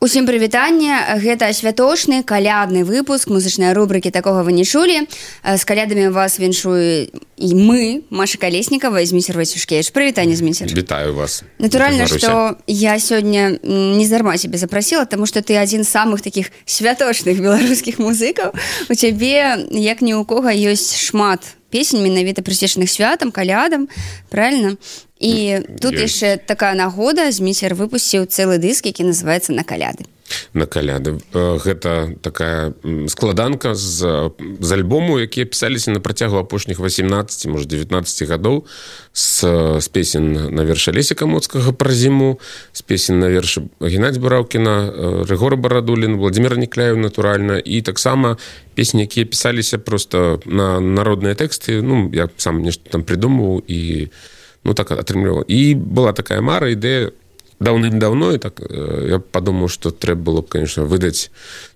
Усім прывітанне. Гэта святочны калядны выпуск музычнай рубрыкі такога вы не чулі з калядамі вас віншую і мы Маша калеснікава зміцер васюшкевич прывітанне зміцер вітаю вас натуральна што я сёння не зарма себе запрасіла тому что ты адзін з самых таких святочных беларускіх музыкаў. У цябе як ні ў кого ёсць шмат песень менавіта прысвечаных святам калядам правильно і тут яшчэ такая нагода зміцер выпусціў цэлы дыск які называется на каляды. На каляды гэта такая складанка з з альбому якія пісаліся на працягу апошніх 18 может 19 гадоў з, з песен на верша лесіка моцкага пра зіму з песен на вершы геннадзь бараўкіна рэгора барадулін владимир нікляю натуральна і таксама песні якія пісаліся просто на народныя тэксты. Ну я сам нешта там придумаў і ну так атрымлівала і была такая мара ідэя даўным-даўно і так я падумаў што трэба было б конечно выдаць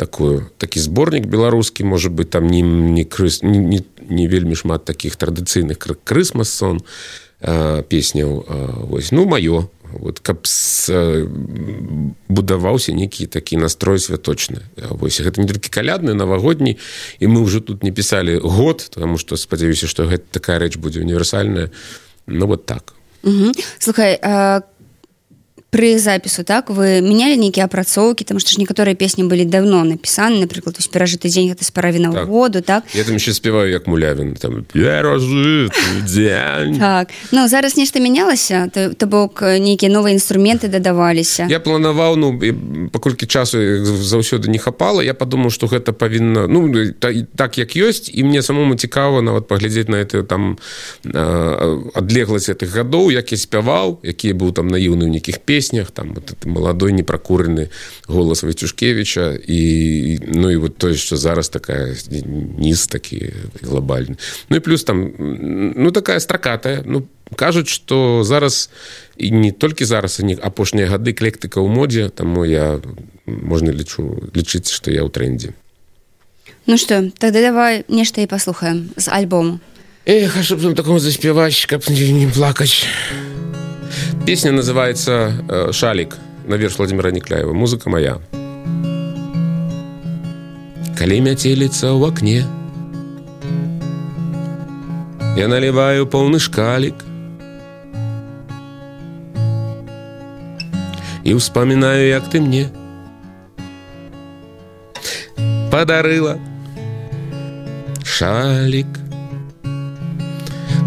такую такі зборнік беларускі можа быть там не не крыс не, не, не вельмі шмат таких традыцыйных крысмас сон песняў вось ну маё вот каб с, будаваўся нейкі такі настрой святочны вось гэта не толькі калядны навагодні і мы ўжо тут не пісалі год тому что спадзяюся што гэта такая рэч будзе універсальная ну вот так угу. слухай а при запісу так вы менялі нейкія апрацоўкі там што ж некаторыя песні былі давно напісаны напрыклад вось перажыты дзень гэта спаравіна так. году так? Я там еще спяваю як мулявін там так. Ну зараз нешта мянялася то, то бок нейкія новыя інструменты дадаваліся я планаваў ну паколькі часу заўсёды не хапала я падумаў что гэта павінна ну та, так як ёсць і мне самому цікава нават паглядзець на это там адлегласць гэтых гадоў як я спяваў якія быў там наіўны ў нейкіх песень песнях там вот это молодой непракураны голос вацюшкевича і ну і вот тое что зараз такая низ такі глобальны ну і плюс там ну такая стракатая ну кажуць что зараз і не толькі зараз они апошнія гады клектыка ў модзе таму я можна лічу лічыць что я ў трендзе ну что тогда давай нешта і паслухаем з альбому Эх, а чтоб такому заспяваць каб не плакаць Песня называется э, «Шалик» на верш Владимира Никляева. Музыка моя. Коли метелится в окне, Я наливаю полный шкалик И вспоминаю, як ты мне Подарила шалик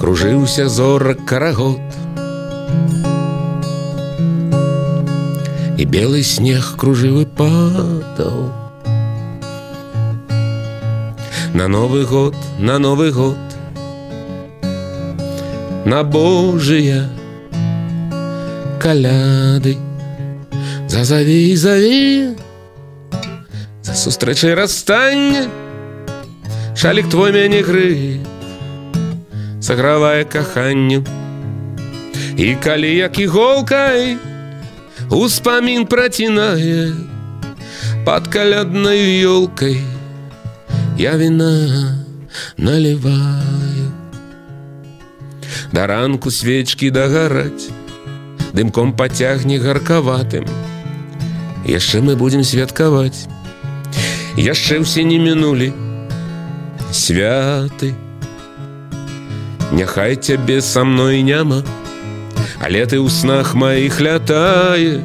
Кружыўся зорак карагод белый снег кружевы падал. На Новый год, на Новый год, на Божия коляды, зазови и зови, за сустречай расстання, шалик твой мяне гры, сагравае каханню, і калі як іголкай, Успомин протянает под колядной елкой Я вина наливаю Да ранку свечки догорать Дымком потягне горковатым Яшчэ мы будем святкаваць Яшчэ ўсе не мінулі святы Няхай цябе са мной няма Але ты ў снах маіх лятаеш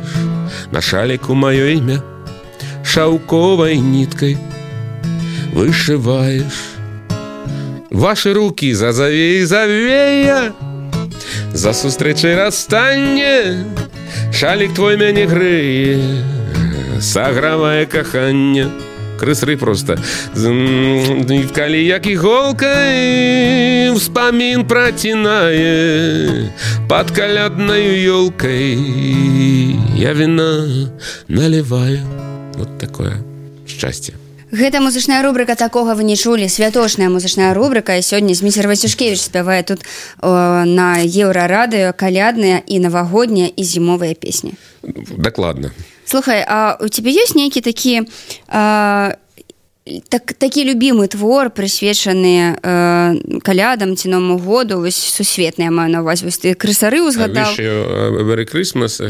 На шаліку маё імя шаўковай ніткай вышываеш Вашы руки зазавей завея За сустрэчай расстанне Шалік твой мяне грэе Сагравае каханне крысры просто. Калі як іголка вспамін працінае под каляднаю ёлкай я вина наливаю. Вот такое счастье. Гэта музычная рубрика такога вы не чулі святочная музычная рубрика сёння зміцер васюшкевич спявае тут о, на еўрарадыё калядныя і навагоднія і зімовыя песні дакладна слухай а у тебе ёсць нейкі такі так такі любімы твор прысвечаны э, калядам ці новому году. Вось сусветная маю на вас вось ты крысары узгадаў Christmas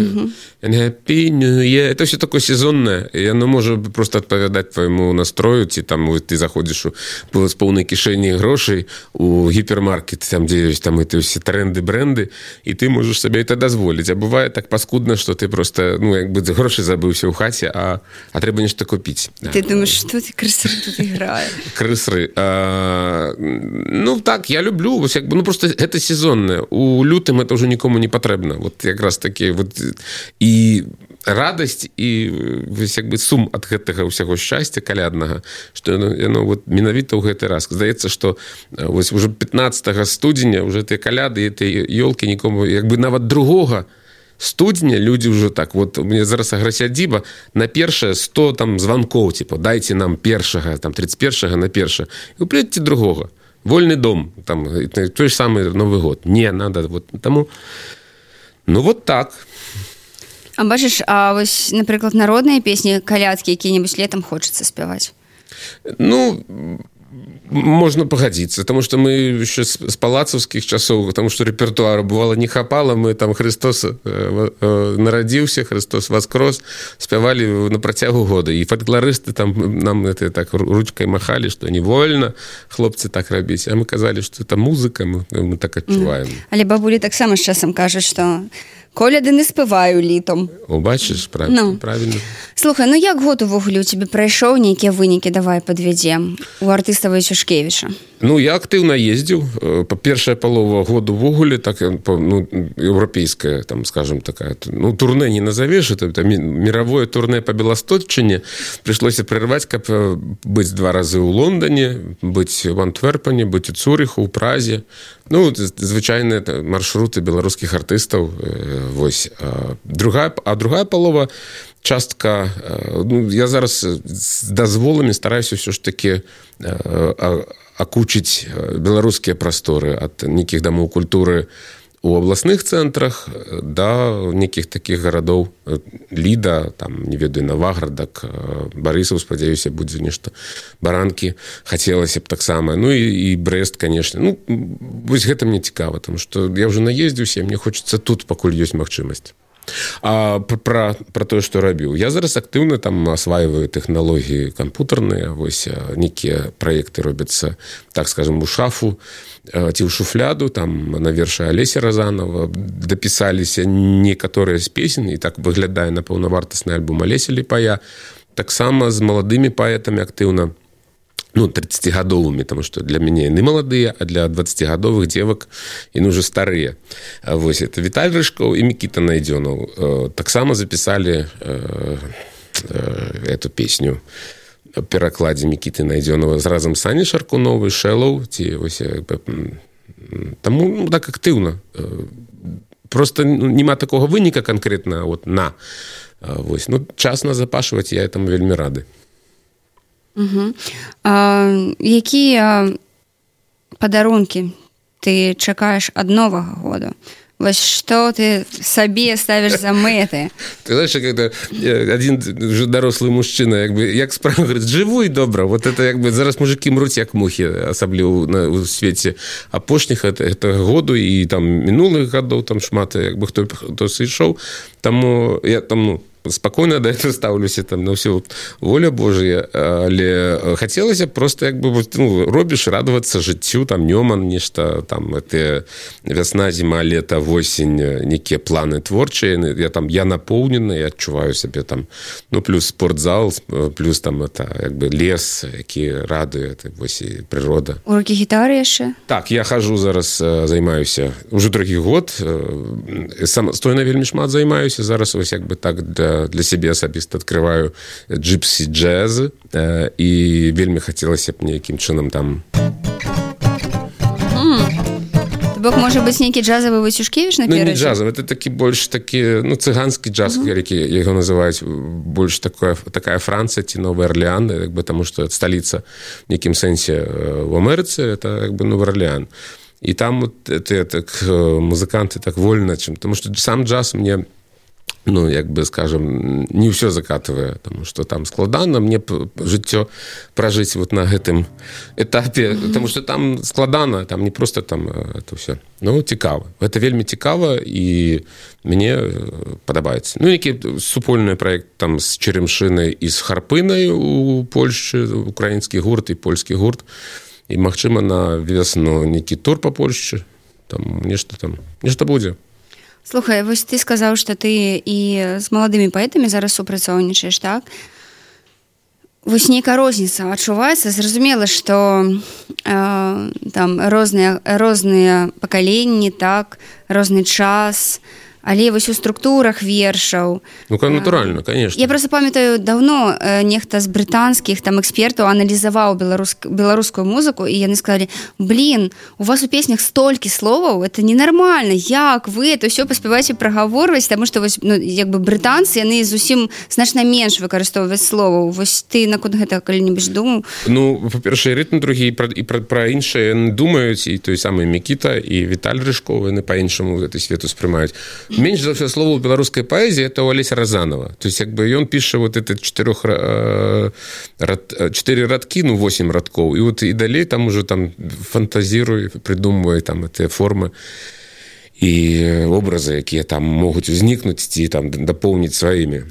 это все такое сезонное. И оно можа просто адпавядаць твайму настрою ці там ты заходзіш у з поўнай кішэні грошай у гіпермаркет там дзе ёсць там это усе тренды бренды і ты можаш сабе это дазволіць а бывае так паскудна что ты просто ну як бы грошы забыўся ў хаце а а трэба нешта купіць ты думаешь что ты крыс крысры а, ну так я люблю вось як ну просто это сезонное. У лютым это уже нікому не патрэбна вот якраз такі вот і радасць і вось як бы сум ад гэтага ўсяго шчасця каляднага што яно, яно вот менавіта ў гэты раз. Здаецца што вось уже 15 студзеня уже ты каляды этой ёлкі нікому як бы нават другога не студня люди ўжо так вот мне зараз аграсядзіба на першае 100 там званкоў типа дайте нам першага там 31 на перша уплеце другога вольны дом там той же самый новый год. Не надо вот таму ну вот так. А бачыш А вось напрыклад народныя песні калядкі які-небудзь летом хочется спяваць ну можно пагадзіцца потому что мы еще з палацаўскіх часоў потому что рэпертуару бывало не хапала мы там Христос э, э, нарадзіўся Христос воскрос спявалі на працягу года. І фальклорысты там нам это так ручкой махали что невольно хлопцы так рабіць а мы казалі что это музыка мы, мы так адчуваем але бабулі таксама з часам кажуць что коляды не спываю літом. Убачыш прав... ну. правильно. Слухай ну як год увогуле у тебе прайшоў нейкія вынікі давай подвядзем у артыстава цюшкевіча ну я актыўна ездзіў э, па першая палова году увогуле так ну, еўрапейская там скажем такая ну турне не это мировое турне по беластотчыне прыйшлося прерваць каб э, быць два разы ў лондоне быць в антверпане быць у цурыху у празе. Ну звычайныя маршруты беларускіх артыстаў э, вось другая а другая палова частка ну, я зараз з дазволамі стараюся ўсё ж таки акучыць беларускія прасторы ад нейкіх дамоў культуры у абласных цэнтрах да нейкіх такіх гарадоў ліда там не ведаю наваградак барысаў спадзяюся будзе нешта баранкі хацелася б таксама ну і, і брест конечно. Ну вось гэта мне цікава там что я уже наездзіўся мне хочется тут пакуль ёсць магчымасць А пра, пра тое што рабіў. Я зараз актыўна там асваиваю тэхналогіі кампутарныя нейкія праекты робяцца так скажем у шафу ці ў шуфляду там на верша алеся разанова. Дапісаліся некаторыя з песен і так выглядае на паўнавартасны альбом алеселі пая таксама з маладымі паэтамі актыўна ну 30гадовымі тому что для мяне яны маладыя а для 20гадовых девак і ну уже старыя вось это віталь рыжкоў і мікіта найдзёнаў э, таксама запісалі э, э, эту песню перакладзе мікіты найдзёнова з разам сані шарку новы шэлоў ці вось таму ну, так актыўна просто ну, няма такога выніка конкретна вот на вось ну час назапашваць я этому вельмі рады Угу. А, якія падарункі ты чакаеш ад новага году вось што ты сабе ставіш за мэты ты знаешь когда один же дарослы мужчына як бы як справа говорит жыву і добра вот это як бы зараз мужики мруць як мухі асабліў на у свеце апошніх это это году і там мінулых гадоў там шмат як бы хто хто сышоў таму я там ну спакойна да это стаўлюся там на ўсё воля Божая але хацелася просто як бы ну, робіш радавацца жыццю там нёман нешта там это вясна зіма лета восень нейкія планы творчыя я там я напоўнены я адчуваю сябе там ну плюс спортзал плюс там это як бы лес які радуе вось прырода урокі гітары яшчэ так я хожу зараз займаюся уже другі год сам стойна вельмі шмат займаюся зараз вось як бы так для для сябе асабіста адкрываю джипсі джаз і вельмі хацелася б нейкім чынам там. Бок можа быць нейкі джазавы выцюшкевіш на ну, джазав это такі больш такі ну цыганскі джаз uh -huh. яго называюць больш такое такая францыя ці новая орлеан як бы таму што сталіца нейкім сэнсе в Амерыцы это як бы новы орлеан. І там вот, это, так музыканты так вольна чым тому што сам джаз мне ну як бы скажем не ўсё закатывае тому что там складана мне жыццё пражыць вот на гэтым этапе потому что там складана там не просто там э, это все ну цікава это вельмі цікава і мне э, падабаецца ну які супольны проект там з черемшынай і з харпынай у польшчы украінскі гурт і польскі гурт. І магчыма на весну нейкі тур по польшчы там нешта там нешта будзе Слухай вось ты сказаў што ты і з маладымі паэтамі зараз супрацоўнічаеш так? Вось нейкая розніца адчуваецца. Зразумела што э, там розныя розныя пакаленні так розны час. і але вось у структурах вершаў. Ну, натуральна конечно. я просто памятаю давно э, нехта з брытанскіх там экспертаў аналізаваў беларус беларускую музыку і яны сказали блин у вас у песнях столькі словаў это ненармальна як вы это все паспяваеце прагаворваць таму что вось ну, як бы брытанцы яны зусім значна менш выкарыстоўваць словаў вось ты наконт гэта калі-небудзь думаў? Ну па-першае рытм другі і пра, пра іншыя думаюць і той самы мікіта і віталь рыжковы на па-іншаму гэты свету спрымаюць менш за все слово беларускай паэзіі это Олеся разанова то есть як бы ён піша вот этот четырех э, четыре радкі ну 8 радкоў і вот і далей там уже там фантазіруй придумвае там эти формы і образы якія там могуць узнікнуць ці там дапоўніць сваімі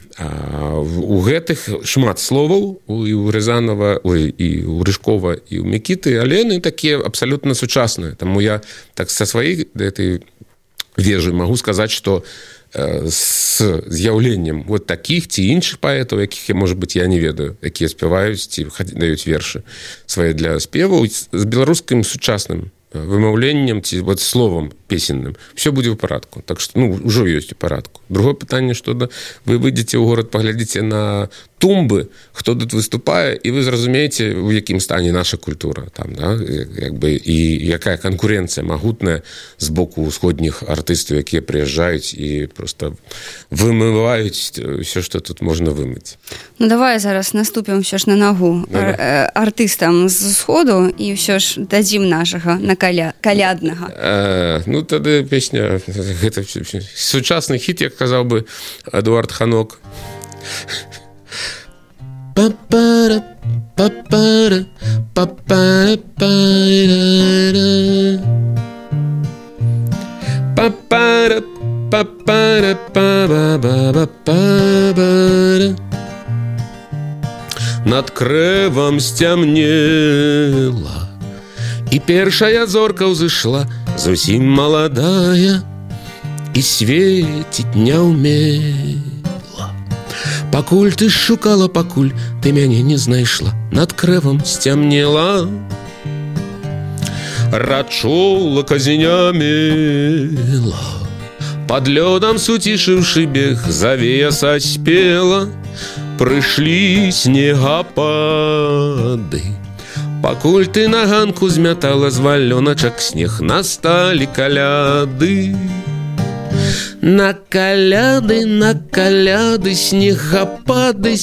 у гэтых шмат словаў і у рязанова ой, і у рыжкова і ў мікіты але яны такія абсалютна сучасныя таму я так са сваіх этой вежы могу сказаць что э, с з'яўленнем вот таких ці іншых паэтаў якіх я может быть я не ведаю якія спяваюць ці даюць вершы свае для спеваў з беларускім сучасным вымаўленнем ці вот словом песенным все будзе ў парадку так что ну ўжо ёсць у парадку другое пытанне что да вы выйдзеце ў горад паглядзіце на тумбы хто тут выступае і вы зразумееце у якім стане наша культура там да? як бы і якая канкурэнцыя магутная з боку ўсходніх артыстаў якія прыязджаюць і просто вымываюць все что тут можна вымыць ну давай зараз наступім все ж на нагу Ар артыстам з сходу і ўсё ж дадзім нашага на каля каляднага э, ну тады песня гэта сучасны хіт як казаў бы эдуард ханок папара папара папара папара папара папара над крэвам сцямнела і першая зорка ўзышла зусім маладая і светіць не ўмела пакуль ты шукала пакуль ты мяне не знайшла над крэвам сцямнела рачула казінямела под лёдам суцішыўшы бег завеса спела прыйшлі снегапады Пакуль ты на ганку змятала з валёначак снег насталі каляды. На каляды, на каляды, снегапады,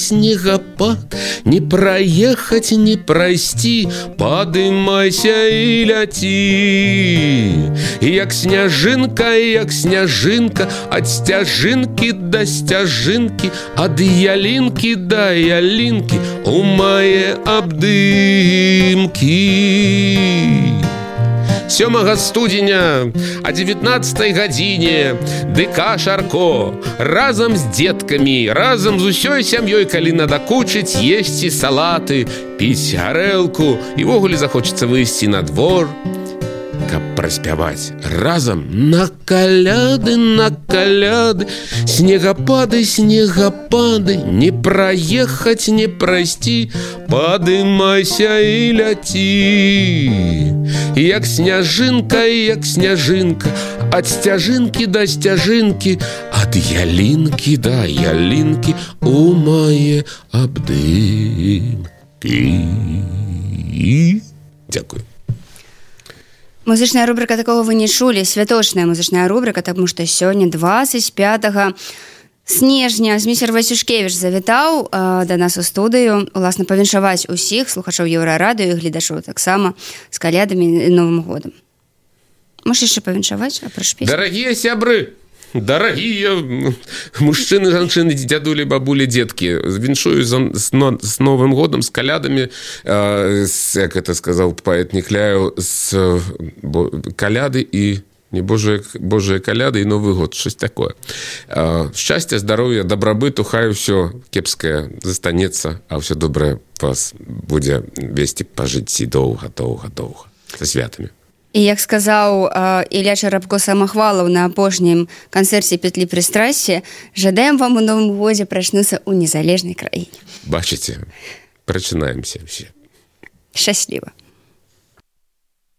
тропа Не проехать, не прости Подымайся и ляти Як снежинка, як снежинка От стяжинки до стяжинки От ялинки до ялинки У мае обдымки 7 студеня о 19 гадзіне ДК шарко разам з деткамі разам з усёй сям'ёй калі надакучыць есці салаты піць гарэлку і ввогуле захочацца выйсці на двор. Каб праспяваць разам на каляды на каляды снегапады снегапады не праехаць не прайсці падымайся і ляці як сняжынка як сняжынка ад сцяжынкі да сцяжынкі ад ялінкі да ялінкі у мае абдымкі дзякую музычная рубрика такого вы не чулі святочная музычная рубрика тому что сёння 25 снежня змейсер васюшкевич завітаў э, да нас у студыю уласна павіншаваць усіх слухачоў еўрарадыю гледачоў таксама з калядамі новым годам. Можешь яшчэ павіншаваць дарагія сябры дарагія мужчыны жанчыны дзядулі бабулі дзеткі віншую з новым годам з калядамі як это сказаў паэт некляю з каляды і не божыя божыя каляды і новы год щось такое. Шчасця здароўя дабрабыту хай усё кепскае застанецца а ўсё добрае вас будзе весці па жыцці доўга доўга доўга за святамі І як сказаў Ілля Чарабко самахвалаў на апошнім канцэрце петлі прыстрасці, жадаем вам у новым годзе прачнуцца ў незалежнай краіне. Бачыце, прачынаемся ўсе. Шчасліва.